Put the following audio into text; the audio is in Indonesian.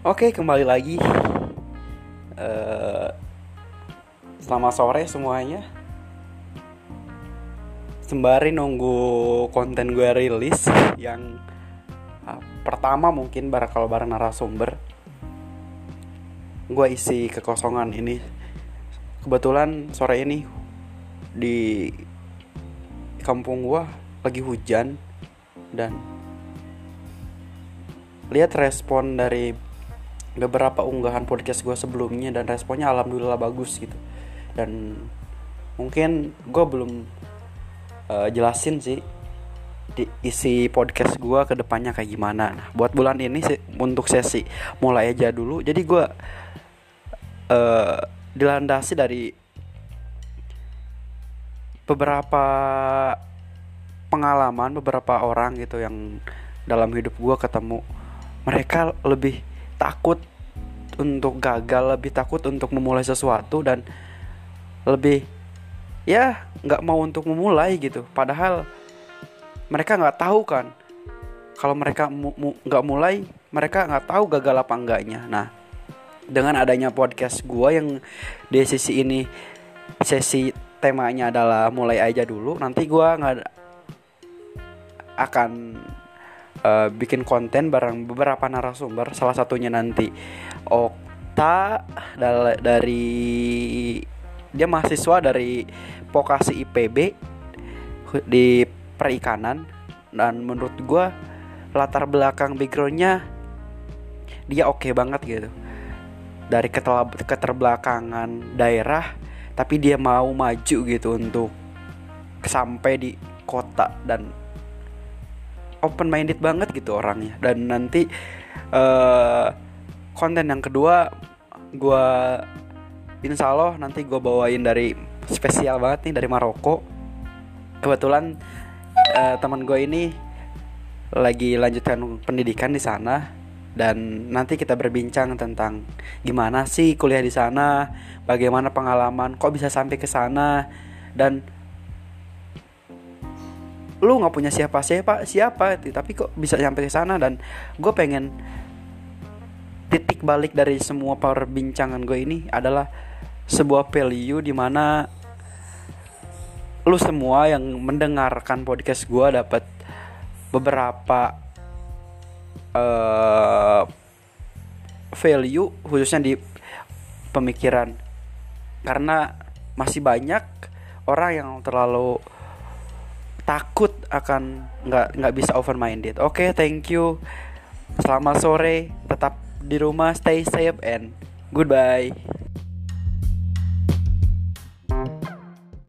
Oke, kembali lagi. Uh, selamat sore semuanya. Sembari nunggu konten gue rilis yang uh, pertama mungkin barang kalau bareng narasumber. Gue isi kekosongan ini. Kebetulan sore ini di kampung gue lagi hujan dan lihat respon dari beberapa unggahan podcast gue sebelumnya dan responnya alhamdulillah bagus gitu. Dan mungkin gue belum uh, jelasin sih di isi podcast gue ke depannya kayak gimana. Nah buat bulan ini sih, untuk sesi mulai aja dulu. Jadi gue uh, dilandasi dari beberapa pengalaman beberapa orang gitu yang dalam hidup gue ketemu. Mereka lebih takut untuk gagal lebih takut untuk memulai sesuatu dan lebih ya nggak mau untuk memulai gitu. Padahal mereka nggak tahu kan kalau mereka nggak mu mulai mereka nggak tahu gagal apa enggaknya. Nah dengan adanya podcast gue yang di sesi ini sesi temanya adalah mulai aja dulu nanti gue nggak akan uh, bikin konten bareng beberapa narasumber salah satunya nanti Okta dari dia mahasiswa dari vokasi IPB di perikanan. Dan menurut gue latar belakang backgroundnya dia oke okay banget gitu. Dari keterbelakangan daerah tapi dia mau maju gitu untuk sampai di kota dan open minded banget gitu orangnya. Dan nanti uh, konten yang kedua gue insya Allah nanti gue bawain dari spesial banget nih dari Maroko. Kebetulan uh, teman gue ini lagi lanjutkan pendidikan di sana. Dan nanti kita berbincang tentang gimana sih kuliah di sana, bagaimana pengalaman, kok bisa sampai ke sana dan lu nggak punya siapa siapa siapa? Tapi kok bisa sampai ke sana dan gue pengen titik balik dari semua perbincangan gue ini adalah sebuah value di mana lu semua yang mendengarkan podcast gue dapat beberapa uh, value khususnya di pemikiran. Karena masih banyak orang yang terlalu takut akan nggak nggak bisa open minded oke okay, thank you. Selamat sore tetap di rumah stay safe and goodbye